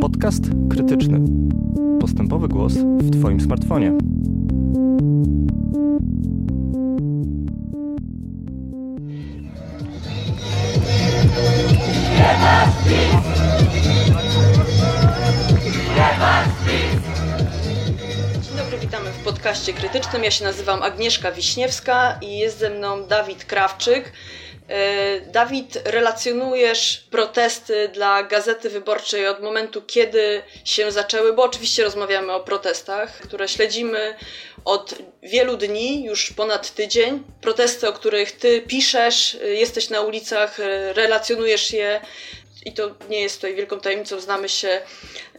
Podcast krytyczny. Postępowy głos w Twoim smartfonie. Podcaście krytycznym. Ja się nazywam Agnieszka Wiśniewska i jest ze mną Dawid Krawczyk. E, Dawid, relacjonujesz protesty dla Gazety Wyborczej od momentu, kiedy się zaczęły, bo oczywiście rozmawiamy o protestach, które śledzimy od wielu dni, już ponad tydzień. Protesty, o których ty piszesz, e, jesteś na ulicach, e, relacjonujesz je i to nie jest tutaj wielką tajemnicą, znamy się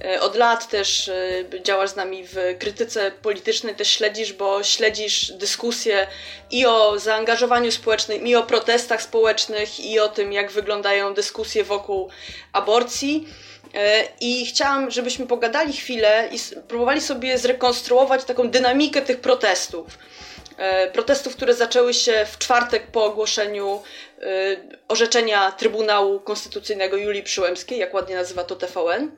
e, od lat, też e, działasz z nami w krytyce politycznej, też śledzisz, bo śledzisz dyskusje i o zaangażowaniu społecznym, i o protestach społecznych, i o tym, jak wyglądają dyskusje wokół aborcji. E, I chciałam, żebyśmy pogadali chwilę i próbowali sobie zrekonstruować taką dynamikę tych protestów. Protestów, które zaczęły się w czwartek po ogłoszeniu orzeczenia Trybunału Konstytucyjnego Julii Przyłębskiej, jak ładnie nazywa to TVN.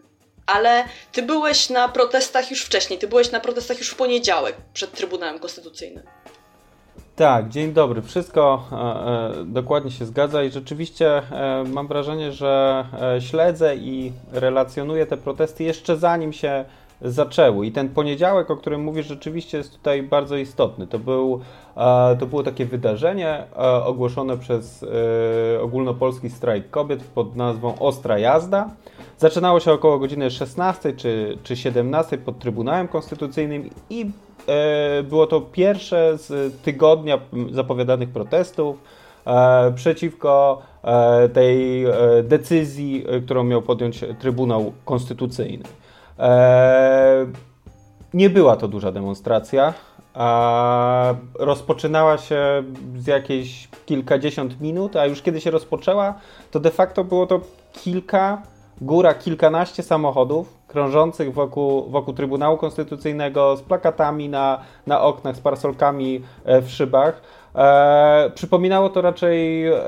Ale ty byłeś na protestach już wcześniej, ty byłeś na protestach już w poniedziałek przed Trybunałem Konstytucyjnym. Tak, dzień dobry. Wszystko e, e, dokładnie się zgadza i rzeczywiście e, mam wrażenie, że e, śledzę i relacjonuję te protesty jeszcze zanim się zaczęły. I ten poniedziałek, o którym mówisz, rzeczywiście jest tutaj bardzo istotny. To, był, e, to było takie wydarzenie e, ogłoszone przez e, ogólnopolski strajk kobiet pod nazwą Ostra Jazda. Zaczynało się około godziny 16 czy, czy 17 pod Trybunałem Konstytucyjnym i było to pierwsze z tygodnia zapowiadanych protestów przeciwko tej decyzji, którą miał podjąć Trybunał Konstytucyjny. Eee, nie była to duża demonstracja. rozpoczynała się z jakieś kilkadziesiąt minut, a już kiedy się rozpoczęła, to de facto było to kilka, góra kilkanaście samochodów krążących wokół, wokół Trybunału Konstytucyjnego z plakatami na, na oknach, z parasolkami e, w szybach. E, przypominało to raczej e,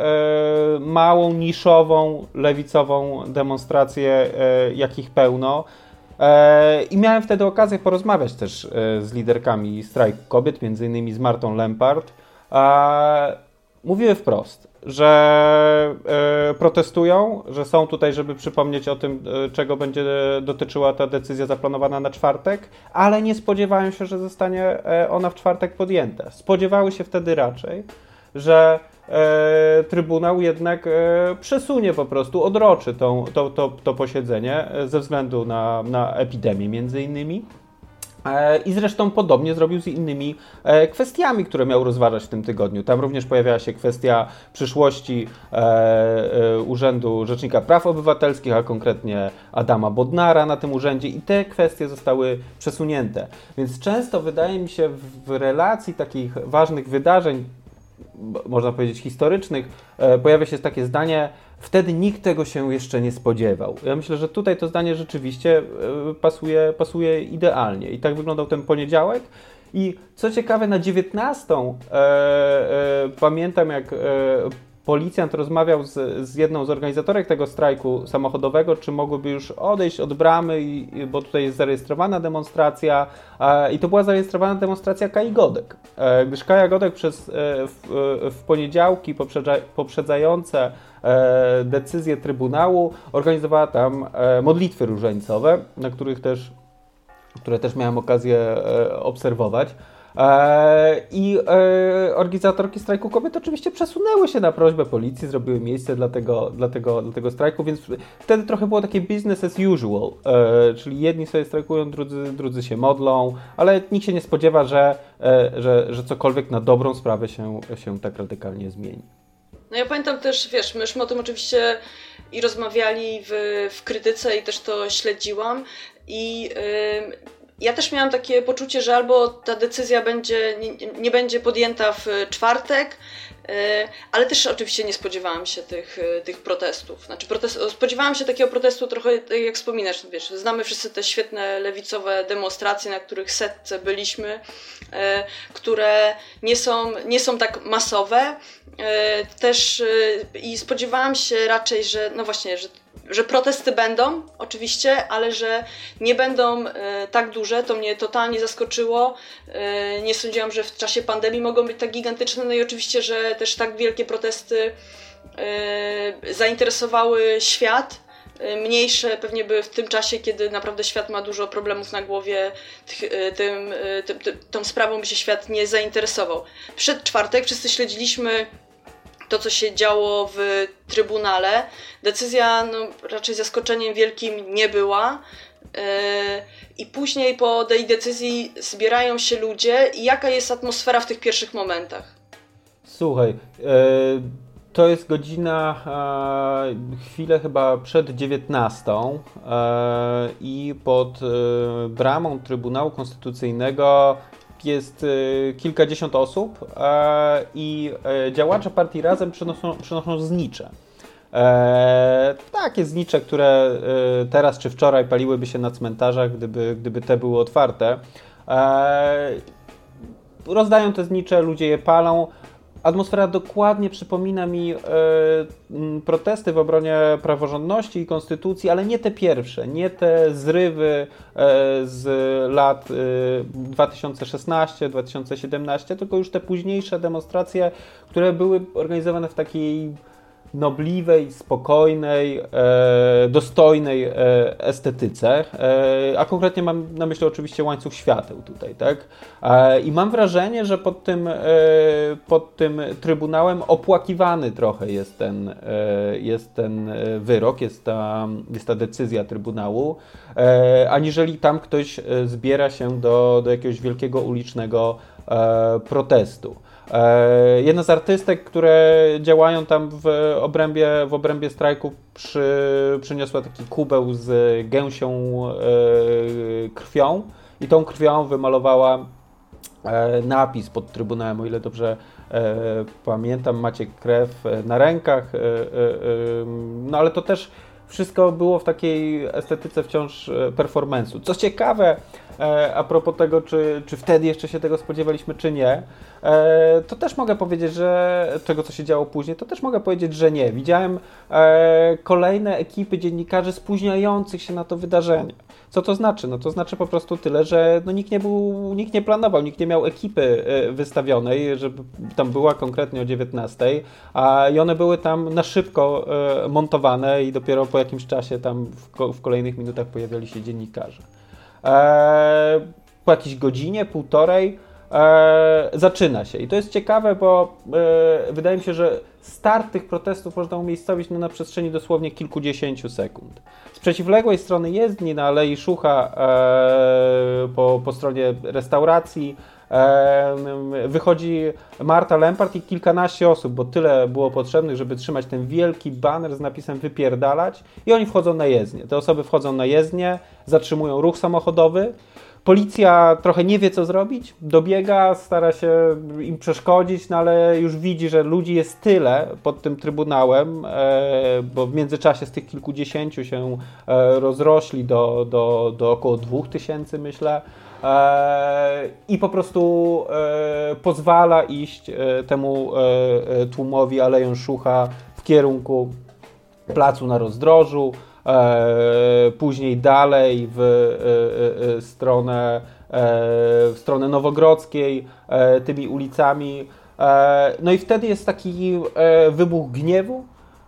małą, niszową, lewicową demonstrację, e, jakich pełno. E, I miałem wtedy okazję porozmawiać też e, z liderkami strajku kobiet, między innymi z Martą Lempart. Mówiły wprost, że e, protestują, że są tutaj, żeby przypomnieć o tym, czego będzie dotyczyła ta decyzja zaplanowana na czwartek, ale nie spodziewają się, że zostanie ona w czwartek podjęta. Spodziewały się wtedy raczej, że e, Trybunał jednak e, przesunie po prostu, odroczy tą, to, to, to posiedzenie e, ze względu na, na epidemię między innymi. E, I zresztą podobnie zrobił z innymi e, kwestiami, które miał rozważać w tym tygodniu. Tam również pojawiała się kwestia przyszłości Urzędu Rzecznika Praw Obywatelskich, a konkretnie Adama Bodnara na tym urzędzie, i te kwestie zostały przesunięte. Więc często wydaje mi się w relacji takich ważnych wydarzeń, można powiedzieć, historycznych, e, pojawia się takie zdanie, wtedy nikt tego się jeszcze nie spodziewał. Ja myślę, że tutaj to zdanie rzeczywiście e, pasuje, pasuje idealnie. I tak wyglądał ten poniedziałek. I co ciekawe, na 19 e, e, pamiętam, jak e, policjant rozmawiał z, z, jedną z organizatorek tego strajku samochodowego, czy mogłyby już odejść od bramy, i, bo tutaj jest zarejestrowana demonstracja e, i to była zarejestrowana demonstracja Kai Godek, e, gdyż Kaja Godek przez, e, w, w, poniedziałki poprzedza, poprzedzające e, decyzję Trybunału organizowała tam e, modlitwy różańcowe, na których też, które też miałem okazję e, obserwować. E, I e, organizatorki strajku kobiet oczywiście przesunęły się na prośbę policji, zrobiły miejsce dla tego, dla tego, dla tego strajku, więc wtedy trochę było takie business as usual, e, czyli jedni sobie strajkują, drudzy, drudzy się modlą, ale nikt się nie spodziewa, że, że, że cokolwiek na dobrą sprawę się, się tak radykalnie zmieni. No ja pamiętam też, wiesz, myśmy o tym oczywiście i rozmawiali w, w krytyce i też to śledziłam i yy, ja też miałam takie poczucie, że albo ta decyzja będzie, nie, nie będzie podjęta w czwartek, e, ale też oczywiście nie spodziewałam się tych, e, tych protestów. Znaczy protest, spodziewałam się takiego protestu trochę, tak jak wspominasz, wiesz, znamy wszyscy te świetne lewicowe demonstracje, na których setce byliśmy, e, które nie są, nie są tak masowe. Też i spodziewałam się raczej, że no właśnie, że że protesty będą, oczywiście, ale że nie będą e, tak duże, to mnie totalnie zaskoczyło. E, nie sądziłam, że w czasie pandemii mogą być tak gigantyczne, no i oczywiście, że też tak wielkie protesty e, zainteresowały świat. Mniejsze pewnie by w tym czasie, kiedy naprawdę świat ma dużo problemów na głowie, tym, tą sprawą by się świat nie zainteresował. Przed czwartek wszyscy śledziliśmy to, co się działo w Trybunale. Decyzja no, raczej zaskoczeniem wielkim nie była. E, I później po tej decyzji zbierają się ludzie. I jaka jest atmosfera w tych pierwszych momentach? Słuchaj, e, to jest godzina, e, chwilę chyba przed 19 i pod bramą Trybunału Konstytucyjnego jest e, kilkadziesiąt osób e, i e, działacze partii Razem przynoszą, przynoszą znicze. takie znicze, które teraz czy wczoraj paliłyby się na cmentarzach, gdyby, gdyby te były otwarte. rozdają te znicze, ludzie je palą. Atmosfera dokładnie przypomina mi e, protesty w obronie praworządności i konstytucji, ale nie te pierwsze, nie te zrywy e, z lat e, 2016-2017, tylko już te późniejsze demonstracje, które były organizowane w takiej nobliwej, spokojnej, e, dostojnej e, estetyce, e, a konkretnie mam na myśli oczywiście łańcuch świateł tutaj, tak? E, I mam wrażenie, że pod tym, e, pod tym Trybunałem opłakiwany trochę jest ten, e, jest ten wyrok, jest ta, jest ta decyzja Trybunału, aniżeli tam ktoś zbiera się do, do jakiegoś wielkiego ulicznego protestu. E, jedna z artystek, które działają tam w obrębie, w obrębie strajku, przy, przyniosła taki kubeł z gęsią e, krwią. I tą krwią wymalowała e, napis pod Trybunałem, o ile dobrze pamiętam, macie krew na rękach, no ale to też wszystko było w takiej estetyce wciąż performance'u. Co ciekawe, a propos tego, czy, czy wtedy jeszcze się tego spodziewaliśmy, czy nie, E, to też mogę powiedzieć, że tego, co się działo później, to też mogę powiedzieć, że nie. Widziałem e, kolejne ekipy dziennikarzy spóźniających się na to wydarzenie. Co to znaczy? No to znaczy po prostu tyle, że no nikt nie był, nikt nie planował, nikt nie miał ekipy e, wystawionej, żeby tam była konkretnie o 19, a i one były tam na szybko montowane i dopiero po jakimś czasie tam w, w kolejnych minutach pojawiali się dziennikarze. Po jakiejś godzinie, półtorej e, zaczyna się. I to jest ciekawe, bo e, wydaje mi się, że start tych protestów można umiejscowić no, na przestrzeni dosłownie kilkudziesięciu sekund. Z przeciwległej strony jezdni na Alei Szucha e, po, po stronie restauracji e, wychodzi Marta Lempart i kilkanaście osób, bo tyle było potrzebnych, żeby trzymać ten wielki baner z napisem wypierdalać i oni wchodzą na jezdnię. Te osoby wchodzą na jezdnię, zatrzymują ruch samochodowy Policja trochę nie wie, co zrobić, dobiega, stara się im przeszkodzić, no ale już widzi, że ludzi jest tyle pod tym trybunałem, e, bo w międzyczasie z tych kilkudziesięciu się e, rozrośli do, do, do około dwóch tysięcy, myślę. E, I po prostu pozwala iść temu tłumowi Aleją Szucha w kierunku placu na rozdrożu. E, później dalej w e, e, stronę, w stronę Nowogrodzkiej, tymi ulicami. No i wtedy jest taki wybuch gniewu,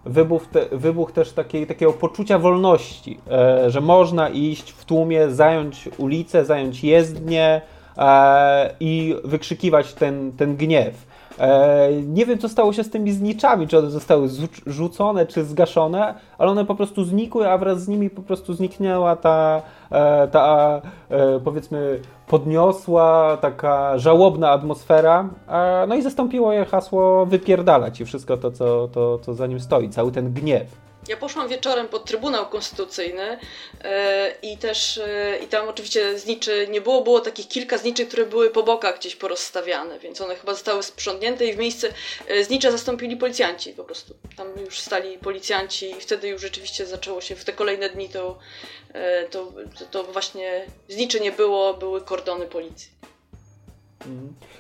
wybuch, te, wybuch też takiej, takiego poczucia wolności, że można iść w tłumie, zająć ulicę, zająć jezdnię i wykrzykiwać ten, ten gniew. E, nie wiem, co stało się z tymi zniczami, czy one zostały rzucone, czy zgaszone, ale one po prostu znikły, a wraz z nimi po prostu zniknęła ta, e, ta e, powiedzmy, podniosła, taka żałobna atmosfera, no i zastąpiło je hasło wypierdalać i wszystko to, co, to, co za nim stoi, cały ten gniew. Ja poszłam wieczorem pod Trybunał Konstytucyjny e, i też e, i tam oczywiście zniczy nie było, było takich kilka zniczy, które były po bokach gdzieś porozstawiane, więc one chyba zostały sprzątnięte i w miejsce e, znicze zastąpili policjanci po prostu. Tam już stali policjanci i wtedy już rzeczywiście zaczęło się w te kolejne dni to, to, to właśnie zniczy nie było, były kordony policji.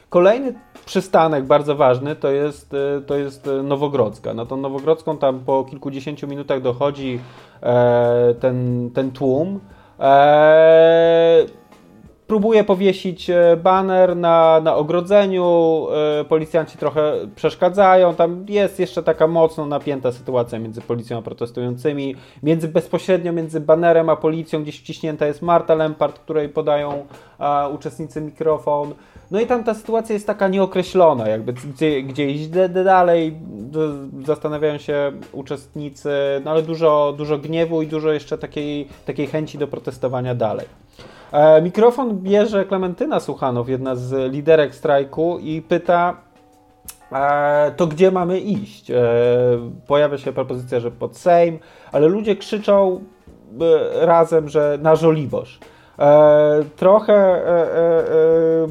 Kolejny przystanek bardzo ważny to jest, to jest Nowogrodzka. Na tą Nowogrodzką tam po kilkudziesięciu minutach dochodzi e, ten, ten tłum. E, próbuje powiesić e, baner na, na ogrodzeniu, e, policjanci trochę przeszkadzają, tam jest jeszcze taka mocno napięta sytuacja między policją a protestującymi, między, bezpośrednio między banerem a policją gdzieś wciśnięta jest Marta Lempart, której podają a, uczestnicy mikrofon. No i tam ta sytuacja jest taka nieokreślona, jakby gdzie, gdzie iść dalej, zastanawiają się uczestnicy, no ale dużo, dużo gniewu i dużo jeszcze takiej, takiej chęci do protestowania dalej. E, mikrofon bierze Klementyna Suchanow, jedna z liderek strajku i pyta, e, to gdzie mamy iść? E, pojawia się propozycja, że pod Sejm, ale ludzie krzyczą razem, że na Żoliborz. E, trochę e, e,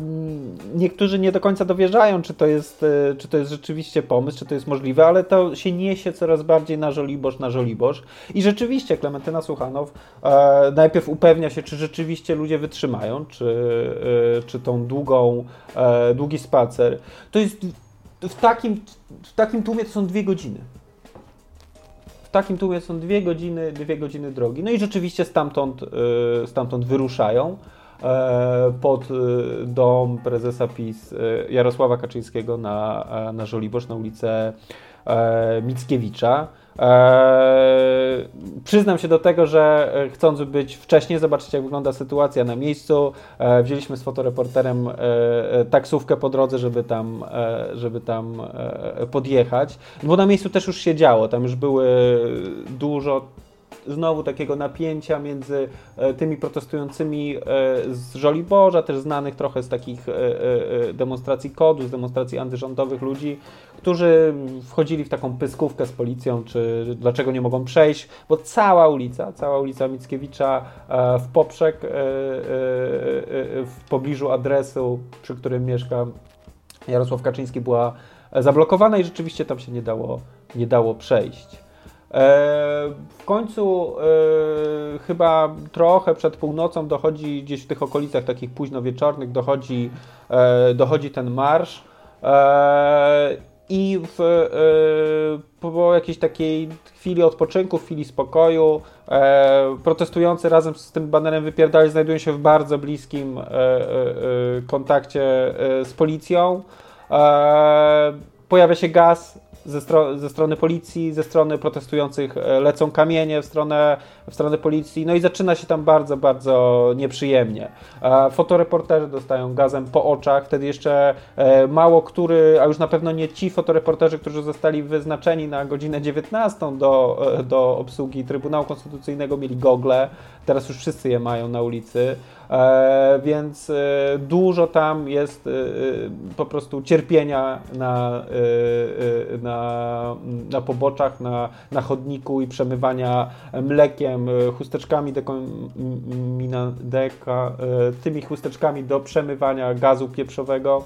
niektórzy nie do końca dowierzają, czy to, jest, czy to jest rzeczywiście pomysł, czy to jest możliwe, ale to się niesie coraz bardziej na żoliborz, na żoliborz. I rzeczywiście Klementyna Suchanow najpierw upewnia się, czy rzeczywiście ludzie wytrzymają, czy, czy tą długą, długi spacer. To jest w takim, w takim tłumie to są dwie godziny. W takim tłumie są dwie godziny, dwie godziny drogi. No i rzeczywiście stamtąd, y, stamtąd wyruszają e, pod y, dom prezesa PiS Jarosława Kaczyńskiego na, na Żoliborz, na ulicę e, Mickiewicza. Eee, przyznam się do tego, że e, chcąc być wcześniej, zobaczyć jak wygląda sytuacja na miejscu, e, wzięliśmy z fotoreporterem e, e taksówkę po drodze, żeby tam, e, żeby tam e, podjechać, bo na miejscu też już się działo, tam już były dużo znowu takiego napięcia między e, tymi protestującymi e, z Żoliborza, też znanych trochę z takich e, demonstracji kodu, z demonstracji antyrządowych ludzi, którzy wchodzili w taką pyskówkę z policją, czy dlaczego nie mogą przejść, bo cała ulica, cała ulica Mickiewicza w poprzek w pobliżu adresu, przy którym mieszka Jarosław Kaczyński była zablokowana i rzeczywiście tam się nie dało, nie dało przejść. E, w końcu e, chyba trochę przed północą dochodzi, gdzieś w tych okolicach takich późno wieczornych, dochodzi, e, dochodzi ten marsz. I w, po jakiejś takiej chwili odpoczynku, chwili spokoju, protestujący razem z tym banerem wypierdali znajdują się w bardzo bliskim kontakcie z policją. Pojawia się gaz, ze, stro ze, strony policji, ze strony protestujących e, lecą kamienie w stronę, w stronę policji, no i zaczyna się tam bardzo, bardzo nieprzyjemnie. Fotoreporterzy dostają gazem po oczach, wtedy jeszcze e, mało który, a już na pewno nie ci fotoreporterzy, którzy zostali wyznaczeni na godzinę 19 do, e, do obsługi Trybunału Konstytucyjnego mieli gogle, teraz już wszyscy je mają na ulicy. E, więc e, dużo tam jest e, po prostu cierpienia na, na, na poboczach, na, na chodniku i przemywania mlekiem, chusteczkami deka, tymi chusteczkami do przemywania gazu pieprzowego.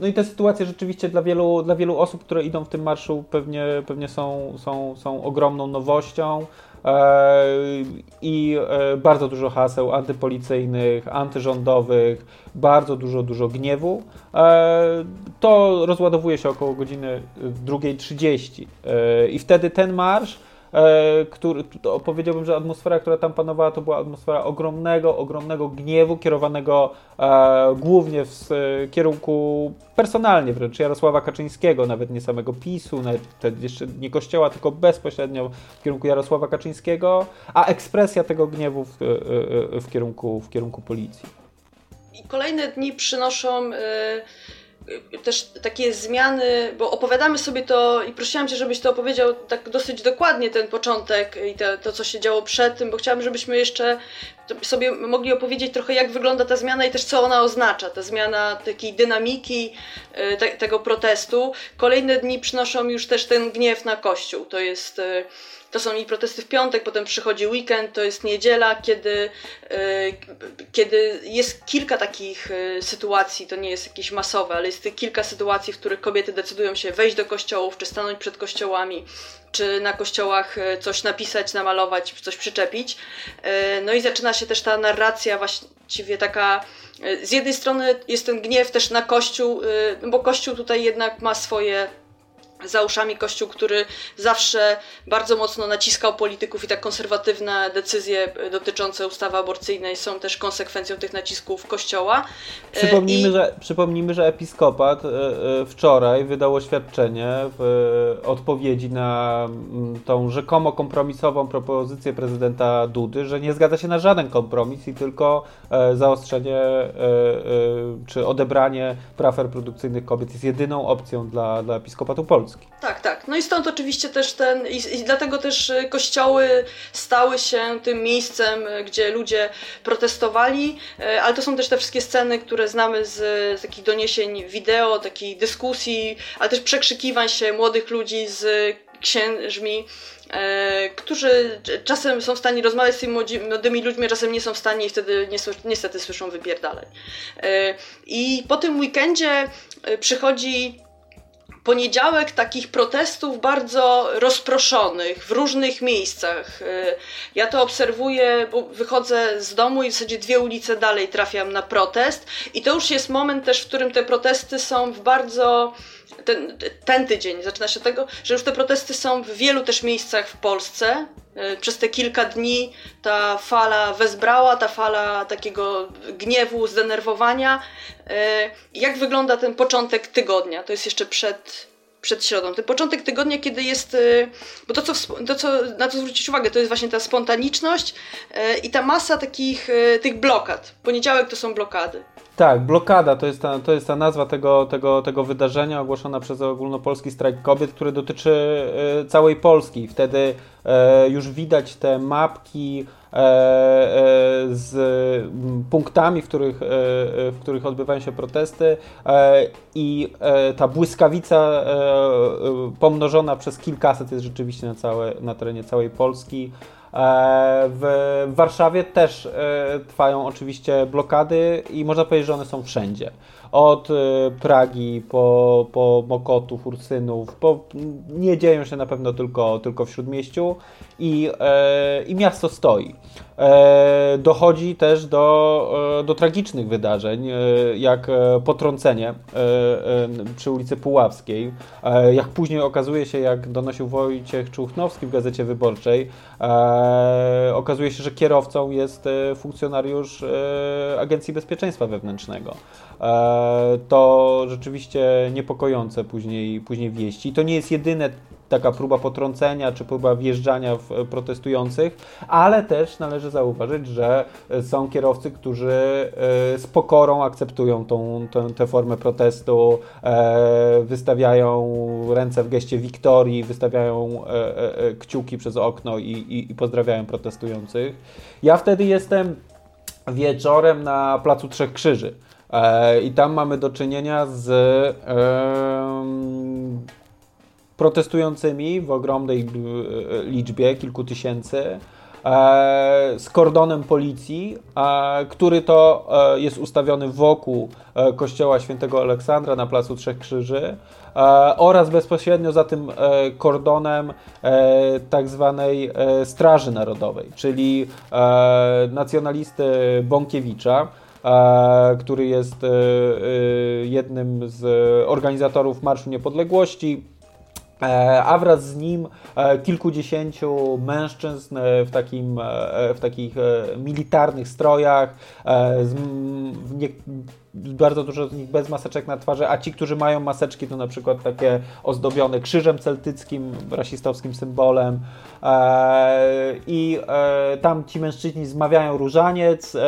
No i te sytuacje rzeczywiście dla wielu, dla wielu osób, które idą w tym marszu, pewnie, pewnie są, są, są ogromną nowością. E, i e, bardzo dużo haseł antypolicyjnych, antyrządowych, bardzo dużo, dużo gniewu. E, to rozładowuje się około godziny 2.30 i wtedy ten marsz który, to powiedziałbym, że atmosfera, która tam panowała, to była atmosfera ogromnego, ogromnego gniewu, kierowanego e, głównie w kierunku personalnie wręcz Jarosława Kaczyńskiego, nawet nie samego PiSu, nawet jeszcze nie Kościoła, tylko bezpośrednio w kierunku Jarosława Kaczyńskiego, a ekspresja tego gniewu w, e, w, kierunku, w kierunku policji. I kolejne dni przynoszą. Też takie zmiany, bo opowiadamy sobie to i prosiłam Cię, żebyś to opowiedział tak dosyć dokładnie, ten początek i te, to, co się działo przed tym, bo chciałam, żebyśmy jeszcze sobie mogli opowiedzieć trochę, jak wygląda ta zmiana i też co ona oznacza, ta zmiana takiej dynamiki y, te, tego protestu. Kolejne dni przynoszą już też ten gniew na Kościół. To jest y, to są i protesty w piątek, potem przychodzi weekend, to jest niedziela, kiedy, kiedy jest kilka takich sytuacji, to nie jest jakieś masowe, ale jest kilka sytuacji, w których kobiety decydują się wejść do kościołów, czy stanąć przed kościołami, czy na kościołach coś napisać, namalować, coś przyczepić. No i zaczyna się też ta narracja właściwie taka E, z jednej strony jest ten gniew też na Kościół, e, bo Kościół tutaj jednak ma swoje za uszami Kościół, który zawsze bardzo mocno naciskał polityków i tak konserwatywne decyzje dotyczące ustawy aborcyjnej są też konsekwencją tych nacisków Kościoła. E, przypomnijmy, I... że, przypomnijmy że episkopat wczoraj wydał oświadczenie w odpowiedzi na tą rzekomo kompromisową propozycję prezydenta Dudy, że nie zgadza się na żaden kompromis i tylko zaostrzenie czy odebranie praw reprodukcyjnych kobiet jest jedyną opcją dla, dla episkopatu Polski. Polski. Tak, tak. No i stąd oczywiście też ten, i, i dlatego też y, kościoły stały się tym miejscem, y, gdzie ludzie protestowali, y, ale to są też te wszystkie sceny, które znamy z, z takich doniesień wideo, takiej dyskusji, ale też przekrzykiwań się młodych ludzi z księżmi, e, którzy czasem są w stanie rozmawiać z tymi młodymi ludźmi, czasem nie są w stanie i wtedy niestety słyszą wypierdalej. E, I po tym weekendzie przychodzi poniedziałek takich protestów bardzo rozproszonych w różnych miejscach. Y, ja to obserwuję, bo wychodzę z domu i w zasadzie dwie ulice dalej trafiam na protest i to już jest moment też, w którym te protesty są w bardzo ten, ten tydzień zaczyna się tego, że już te protesty są w wielu też miejscach w Polsce. Y, przez te kilka dni ta fala wezbrała, ta fala takiego gniewu, zdenerwowania. Y, jak wygląda ten początek tygodnia? To jest jeszcze przed, przed środą. Ten początek tygodnia, kiedy jest. Y, bo to, co, to, co na co zwrócić uwagę, to jest właśnie ta spontaniczność i ta masa takich tych blokad. Poniedziałek to są blokady. Tak, blokada to jest ta, to jest ta nazwa tego, tego, tego wydarzenia ogłoszona przez ogólnopolski strajk kobiet, który dotyczy e, całej Polski. Wtedy e, już widać te mapki e, z punktami, w których, w których odbywają się protesty i ta błyskawica pomnożona przez kilkaset jest rzeczywiście na, całe, na terenie całej Polski. E, w Warszawie też e, trwają oczywiście blokady i można powiedzieć, że one są wszędzie. Od e, Pragi po, po Mokotów, Ursynów, po, nie dzieją się na pewno tylko, tylko w Śródmieściu i, i miasto stoi. Dochodzi też do, do tragicznych wydarzeń, jak potrącenie przy ulicy Puławskiej, jak później okazuje się, jak donosił Wojciech Czuchnowski w Gazecie Wyborczej, E, okazuje się, że kierowcą jest e, funkcjonariusz e, Agencji Bezpieczeństwa Wewnętrznego. To rzeczywiście niepokojące później, później wieści. I to nie jest jedyne taka próba potrącenia czy próba wjeżdżania w e, protestujących, ale też należy zauważyć, że e, są kierowcy, którzy e, z pokorą akceptują tą, tę, tę formę protestu, wystawiają ręce w geście wiktorii, wystawiają kciuki przez okno i, i, i pozdrawiają protestujących. Ja wtedy jestem wieczorem na Placu Trzech Krzyży. I tam mamy do czynienia z protestującymi w ogromnej e, liczbie, kilku tysięcy, e, z kordonem policji, e, który to jest ustawiony wokół kościoła świętego Aleksandra na Placu Trzech Krzyży oraz bezpośrednio za tym kordonem tak zwanej Straży Narodowej, czyli nacjonalisty Bąkiewicza, który jest jednym z organizatorów Marszu Niepodległości, E, a wraz z nim e, kilkudziesięciu mężczyzn e, w, takim, w takich militarnych strojach, w bardzo dużo z nich bez maseczek na twarzy, a ci, którzy mają maseczki, to na przykład takie ozdobione krzyżem celtyckim, rasistowskim symbolem. E, I e, tam ci mężczyźni zmawiają różaniec, e,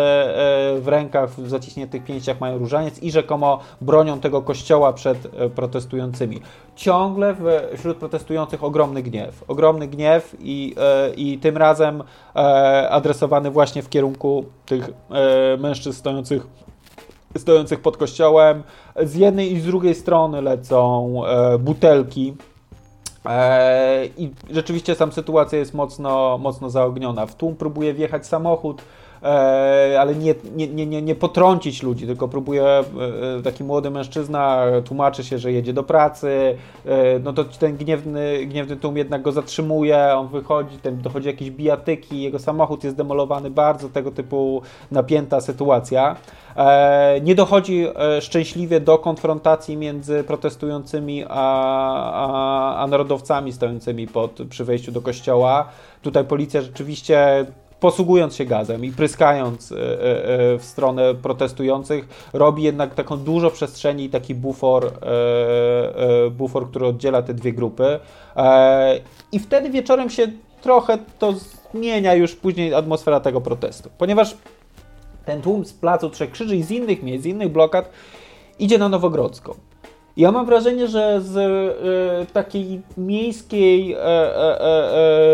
w rękach, w zaciśniętych pięściach mają różaniec i rzekomo bronią tego kościoła przed protestującymi. Ciągle wśród protestujących ogromny gniew. Ogromny gniew i, i tym razem adresowany właśnie w kierunku tych mężczyzn stojących stojących pod kościołem. Z jednej i z drugiej strony lecą e, butelki I rzeczywiście tam sytuacja jest mocno, mocno zaogniona. W tłum próbuje wjechać samochód, E, ale nie, nie, nie, nie potrącić ludzi, tylko próbuje e, taki młody mężczyzna, tłumaczy się, że jedzie do pracy, e, no to ten gniewny, gniewny tłum jednak go zatrzymuje, on wychodzi, ten, dochodzi jakieś bijatyki, jego samochód jest demolowany, bardzo tego typu napięta sytuacja. Nie dochodzi szczęśliwie do konfrontacji między protestującymi a, a, a narodowcami stojącymi pod, przy wejściu do kościoła. Tutaj policja rzeczywiście posługując się gazem i pryskając e, e, e, w stronę protestujących, robi jednak taką dużo przestrzeni i taki bufor, bufor, który oddziela te dwie grupy. I wtedy wieczorem się trochę to zmienia już później atmosfera tego protestu, ponieważ ten tłum z Placu Trzech Krzyży i z innych miejsc, z innych blokad idzie na Nowogrodzką. Ja mam wrażenie, że z e, takiej miejskiej, e, e,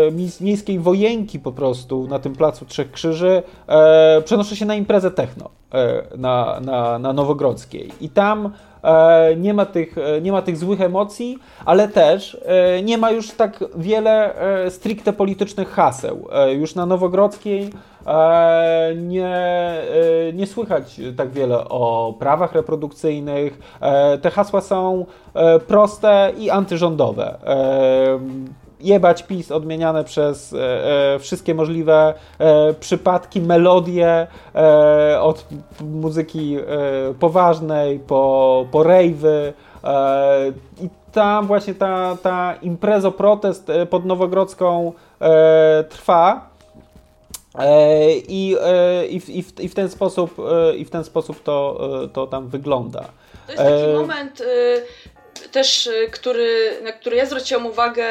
e miejskiej wojenki po prostu na tym placu Trzech Krzyży e, przenoszę się na imprezę techno e, na, na, na Nowogrodzkiej. I tam nie ma, tych, nie ma tych złych emocji, ale też nie ma już tak wiele stricte politycznych haseł. Już na Nowogrodzkiej E, nie, e, nie słychać tak wiele o prawach reprodukcyjnych. E, te hasła są proste i antyrządowe jebać PiS odmieniane przez e, wszystkie możliwe e, przypadki, melodie e, od muzyki poważnej po, po rejwy i tam właśnie ta, ta imprezo protest pod Nowogrodzką trwa E, I, e, i, w, i, w, i, w, ten sposób, e, I w ten sposób to, to tam wygląda. To jest taki moment też, który, na który ja zwróciłam uwagę,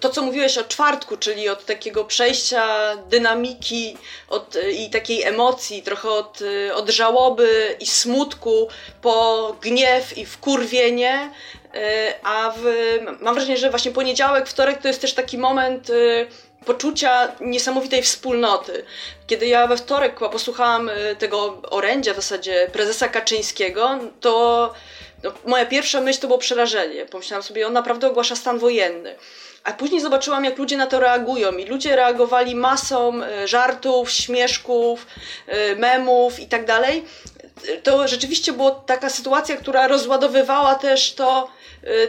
to, co mówiłeś o czwartku, czyli od takiego przejścia dynamiki od, i takiej emocji, trochę od, od żałoby i smutku po gniew i wkurwienie, a w, mam wrażenie, że właśnie poniedziałek, wtorek to jest też taki moment poczucia niesamowitej wspólnoty. Kiedy ja we wtorek posłuchałam tego orędzia w zasadzie prezesa Kaczyńskiego, to no, moja pierwsza myśl to było przerażenie. Pomyślałam sobie, on naprawdę ogłasza stan wojenny. A później zobaczyłam, jak ludzie na to reagują, i ludzie reagowali masą y, żartów, śmieszków, y, memów i tak dalej. To rzeczywiście była taka sytuacja, która rozładowywała też to,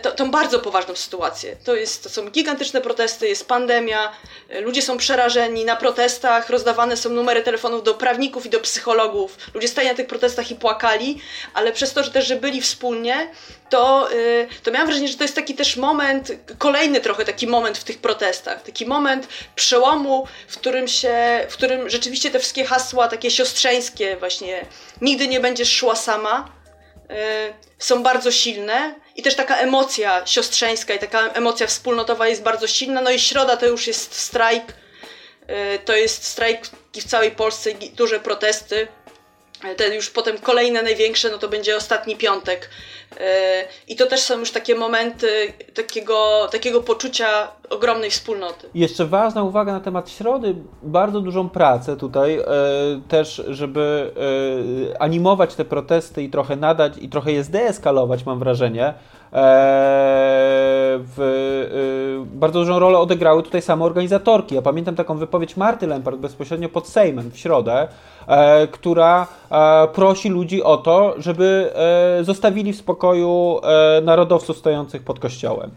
to, tą bardzo poważną sytuację. To, jest, to są gigantyczne protesty, jest pandemia, y, ludzie są przerażeni, na protestach rozdawane są numery telefonów do prawników i do psychologów. Ludzie stali na tych protestach i płakali, ale przez to, że też że byli wspólnie, to, y, to miałam wrażenie, że to jest taki też moment, kolejny trochę taki moment w tych protestach, taki moment przełomu, w którym się, w którym rzeczywiście te wszystkie hasła takie siostrzeńskie właśnie, nigdy nie będziesz szła sama, są bardzo silne i też taka emocja siostrzeńska i taka emocja wspólnotowa jest bardzo silna. No i środa to już jest strajk. Y, to jest strajk w całej Polsce, duże protesty. Y, te już potem kolejne największe, no to będzie ostatni piątek. Y, I to też są już takie momenty takiego, takiego poczucia ogromnej wspólnoty. Jeszcze ważna uwaga na temat środy. Bardzo dużą pracę tutaj też, żeby animować te protesty i trochę nadać i trochę je zdeeskalować, mam wrażenie E, w, e, bardzo dużą rolę odegrały tutaj same organizatorki. Ja pamiętam taką wypowiedź Marty Lempart bezpośrednio pod Sejmem w środę, e, która prosi ludzi o to, żeby zostawili w spokoju narodowców stojących pod kościołem.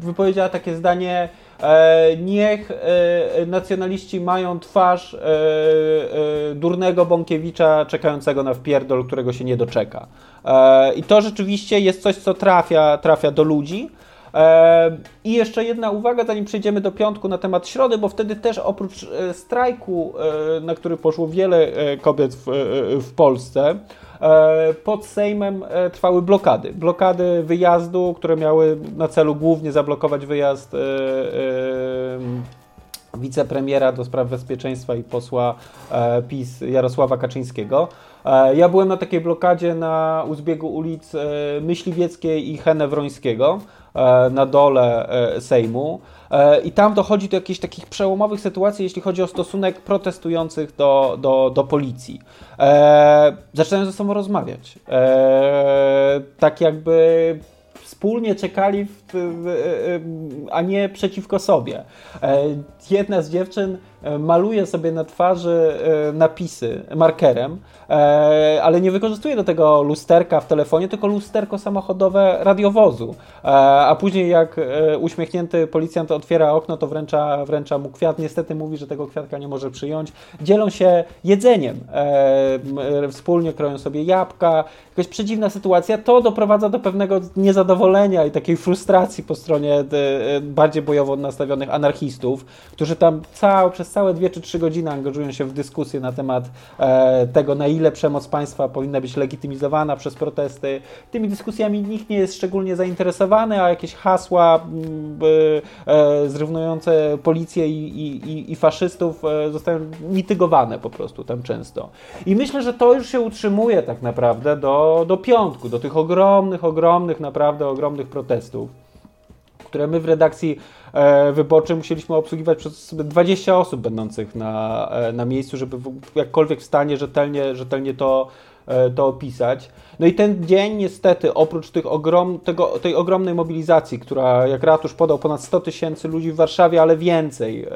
Wypowiedziała takie zdanie, E, niech e, nacjonaliści mają twarz e, durnego Bąkiewicza czekającego na wpierdol, którego się nie doczeka. I to rzeczywiście jest coś, co trafia, trafia do ludzi. I jeszcze jedna uwaga, zanim przejdziemy do piątku na temat środy, bo wtedy też oprócz strajku, na który poszło wiele kobiet w, w Polsce, E, pod Sejmem e, trwały blokady. Blokady wyjazdu, które miały na celu głównie zablokować wyjazd e, wicepremiera do spraw bezpieczeństwa i posła PiS Jarosława Kaczyńskiego. Ja byłem na takiej blokadzie na uzbiegu ulic Myśliwieckiej i Henewrońskiego na dole Sejmu. E, I tam dochodzi do jakichś takich przełomowych sytuacji, jeśli chodzi o stosunek protestujących do, do, do policji. E, zaczynają ze sobą rozmawiać. E, tak jakby wspólnie czekali, w, w, a nie przeciwko sobie. Jedna z dziewczyn maluje sobie na twarzy napisy markerem, ale nie wykorzystuje do tego lusterka w telefonie, tylko lusterko samochodowe radiowozu. A później jak uśmiechnięty policjant otwiera okno, to wręcza, wręcza mu kwiat. Niestety mówi, że tego kwiatka nie może przyjąć. Dzielą się jedzeniem. Wspólnie kroją sobie jabłka. Jakaś przedziwna sytuacja. To doprowadza do pewnego niezadowolenia i takiej frustracji po stronie bardziej bojowo nastawionych anarchistów, którzy tam cał, przez całe dwie czy trzy godziny angażują się w dyskusję na temat e, tego, na ile przemoc państwa powinna być legitymizowana przez protesty. Tymi dyskusjami nikt nie jest szczególnie zainteresowany, a jakieś hasła mm, e, zrównujące policję i, i, i faszystów e, zostają mitygowane po prostu tam często. I myślę, że to już się utrzymuje tak naprawdę do, do piątku, do tych ogromnych, ogromnych, naprawdę ogromnych protestów które my w redakcji e, wyborczej musieliśmy obsługiwać przez 20 osób będących na, e, na miejscu, żeby jakkolwiek w stanie rzetelnie, rzetelnie to, e, to opisać. No i ten dzień niestety, oprócz tych ogrom, tego, tej ogromnej mobilizacji, która jak ratusz podał ponad 100 tysięcy ludzi w Warszawie, ale więcej,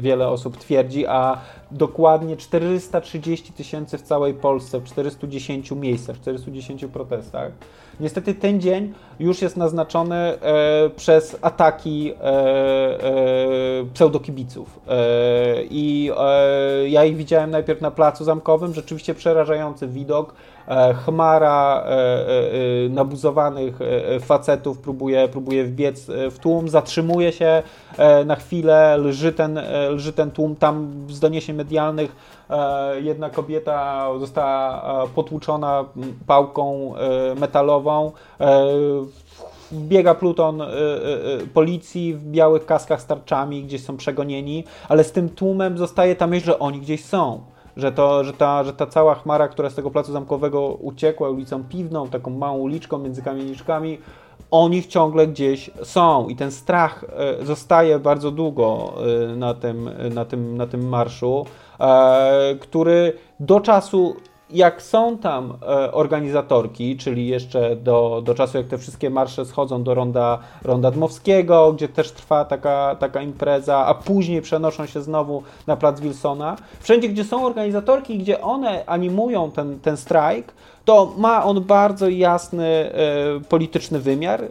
wiele osób twierdzi, a dokładnie 430 tysięcy w całej Polsce, w 410 miejscach, w 410 protestach. Niestety ten dzień już jest naznaczony e, przez ataki e, e, pseudokibiców. E, I e, ja ich widziałem najpierw na Placu Zamkowym, rzeczywiście przerażający widok. E, chmara nabuzowanych facetów próbuje, próbuje wbiec w tłum, zatrzymuje się na chwilę, lży ten, lży ten tłum. Tam z doniesień medialnych jedna kobieta została potłuczona pałką metalową biega pluton policji w białych kaskach z tarczami, gdzieś są przegonieni, ale z tym tłumem zostaje ta myśl, że oni gdzieś są. Że, to, że, ta, że ta cała chmara, która z tego placu zamkowego uciekła ulicą Piwną, taką małą uliczką między kamieniczkami, oni ciągle gdzieś są. I ten strach zostaje bardzo długo na tym, na tym, na tym marszu, który do czasu jak są tam e, organizatorki, czyli jeszcze do, do czasu, jak te wszystkie marsze schodzą do ronda, ronda Dmowskiego, gdzie też trwa taka, taka impreza, a później przenoszą się znowu na plac Wilsona. Wszędzie, gdzie są organizatorki, gdzie one animują ten, ten strajk, to ma on bardzo jasny e, polityczny wymiar e,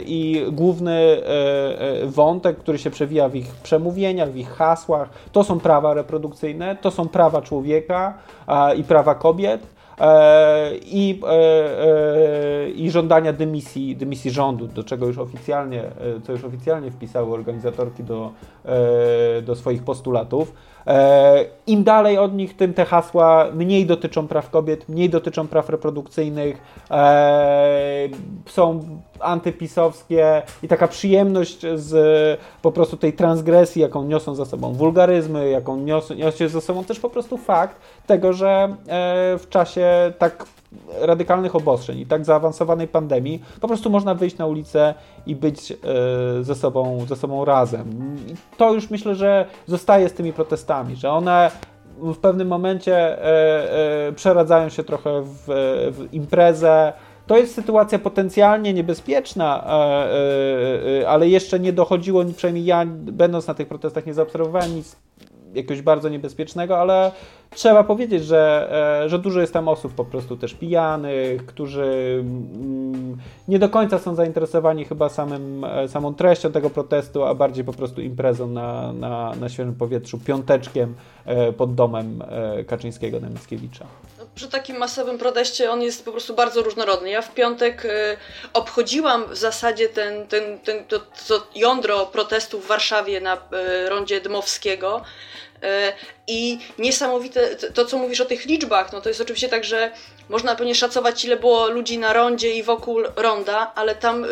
i główny e, e wątek, który się przewija w ich przemówieniach, w ich hasłach, to są prawa reprodukcyjne, to są prawa człowieka i prawa kobiet. E, I, e, i żądania dymisji, dymisji rządu, do czego już oficjalnie, co już oficjalnie wpisały organizatorki do, do swoich postulatów. E, Im dalej od nich, tym te hasła mniej dotyczą praw kobiet, mniej dotyczą praw reprodukcyjnych, e, są antypisowskie i taka przyjemność z po prostu tej transgresji, jaką niosą za sobą wulgaryzmy, jaką niosą, niosą za sobą też po prostu fakt tego, że e, w czasie tak radykalnych obostrzeń i tak zaawansowanej pandemii, po prostu można wyjść na ulicę i być e, ze sobą, ze sobą razem. I to już myślę, że zostaje z tymi protestami, że one w pewnym momencie e, e, przeradzają się trochę w, w imprezę, to jest sytuacja potencjalnie niebezpieczna, ale jeszcze nie dochodziło, przynajmniej ja, będąc na tych protestach, nie zaobserwowałem nic jakiegoś bardzo niebezpiecznego, ale trzeba powiedzieć, że, e, że dużo jest tam osób po prostu też pijanych, którzy mm, nie do końca są zainteresowani chyba samym, e, samą treścią tego protestu, a bardziej po prostu imprezą na, na, na świeżym powietrzu, piąteczkiem e, pod domem Kaczyńskiego na Mickiewicza. No, przy takim masowym proteście on jest po prostu bardzo różnorodny. Ja w piątek obchodziłam w zasadzie ten, ten, ten, to, to jądro protestów w Warszawie na rondzie Dmowskiego. E, I niesamowite, to co mówisz o tych liczbach, no to jest oczywiście tak, że można pewnie szacować, ile było ludzi na rondzie i wokół ronda, ale tam e,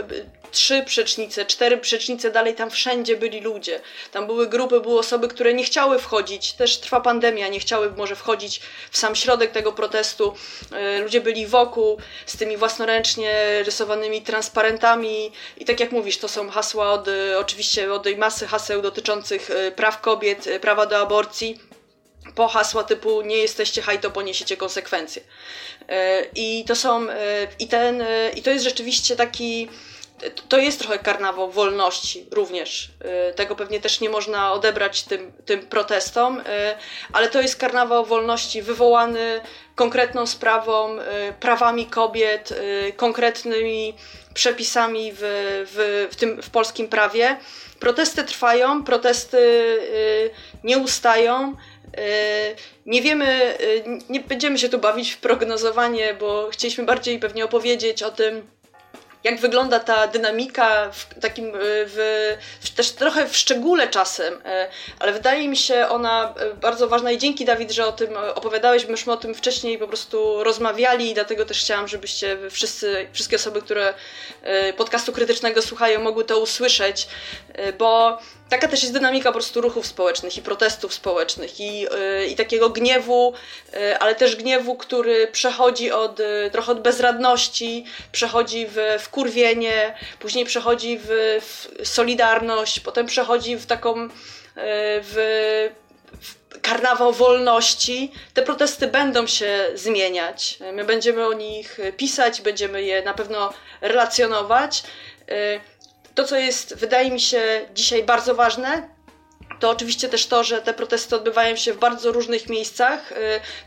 trzy przecznice, cztery przecznice dalej, tam wszędzie byli ludzie. Tam były grupy, były osoby, które nie chciały wchodzić, też trwa pandemia, nie chciały może wchodzić w sam środek tego protestu. E, ludzie byli wokół z tymi własnoręcznie rysowanymi transparentami i tak jak mówisz, to są hasła od, oczywiście od masy haseł dotyczących praw kobiet, prawa do aborcji po hasła typu nie jesteście haj, to poniesiecie konsekwencje. I to są, i ten, i to jest rzeczywiście taki, to jest trochę karnawał wolności również. Y, tego pewnie też nie można odebrać tym, tym protestom, y, ale to jest karnawał wolności wywołany konkretną sprawą, y, prawami kobiet, konkretnymi przepisami w, w, w, tym, w polskim prawie. Protesty trwają, protesty nie ustają. Nie wiemy, nie będziemy się tu bawić w prognozowanie, bo chcieliśmy bardziej pewnie opowiedzieć o tym, jak wygląda ta dynamika w takim, e, w, też trochę w szczególe czasem, e, ale wydaje mi się ona e, bardzo ważna i dzięki Dawid, że o tym opowiadałeś, myśmy o tym wcześniej po prostu rozmawiali i dlatego też chciałam, żebyście wszyscy, wszystkie osoby, które podcastu krytycznego słuchają, mogły to usłyszeć, bo taka też jest dynamika po prostu ruchów społecznych i protestów społecznych i, yy, i takiego gniewu, yy, ale też gniewu, który przechodzi od, trochę od bezradności, przechodzi w, w kurwienie, później przechodzi w, w solidarność, potem przechodzi w taką w, w karnawał wolności. Te protesty będą się zmieniać. My będziemy o nich pisać, będziemy je na pewno relacjonować. To, co jest, wydaje mi się, dzisiaj bardzo ważne, to oczywiście też to, że te protesty odbywają się w bardzo różnych miejscach. Y,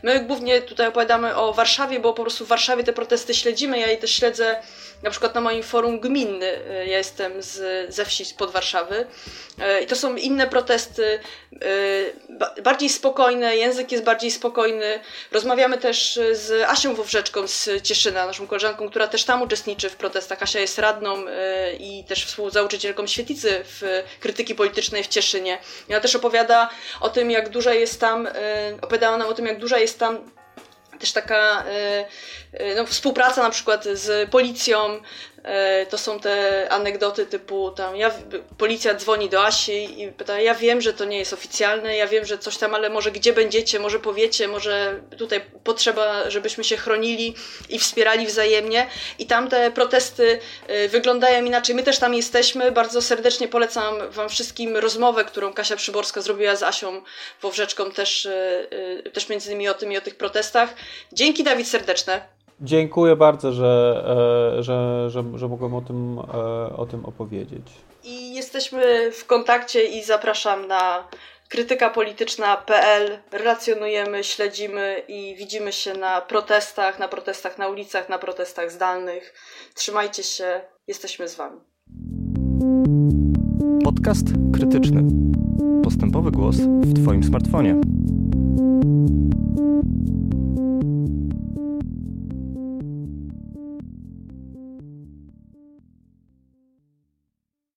my głównie tutaj opowiadamy o Warszawie, bo po prostu w Warszawie te protesty śledzimy. Ja je też śledzę na przykład na moim forum gminny. Y, ja jestem z, ze wsi spod Warszawy. Y, I to są inne protesty, bardziej spokojne, język jest bardziej spokojny. Rozmawiamy też z Asią Wowrzeczką z Cieszyna, naszą koleżanką, która też tam uczestniczy w protestach. Asia jest radną i też współzałożycielką świetlicy w krytyki politycznej w Cieszynie. Ona też opowiada o tym, jak duża jest tam, y, opowiadała nam o tym, jak duża jest tam też taka y, y, no, współpraca na przykład z policją, to są te anegdoty typu tam, ja, policja dzwoni do Asi i pyta, ja wiem, że to nie jest oficjalne, ja wiem, że coś tam, ale może gdzie będziecie, może powiecie, może tutaj potrzeba, żebyśmy się chronili i wspierali wzajemnie. I tam te protesty e, wyglądają inaczej. My też tam jesteśmy. Bardzo serdecznie polecam Wam wszystkim rozmowę, którą Kasia Przyborska zrobiła z Asią Wowrzeczką, też, e, też między innymi o tym i o tych protestach. Dzięki Dawid serdeczne. Dziękuję bardzo, że, e, że, że, że mogłem o tym, e, o tym opowiedzieć. I jesteśmy w kontakcie i zapraszam na krytykapolityczna.pl. Relacjonujemy, śledzimy i widzimy się na protestach, na protestach na ulicach, na protestach zdalnych. Trzymajcie się, jesteśmy z Wami. Podcast krytyczny. Postępowy głos w Twoim smartfonie.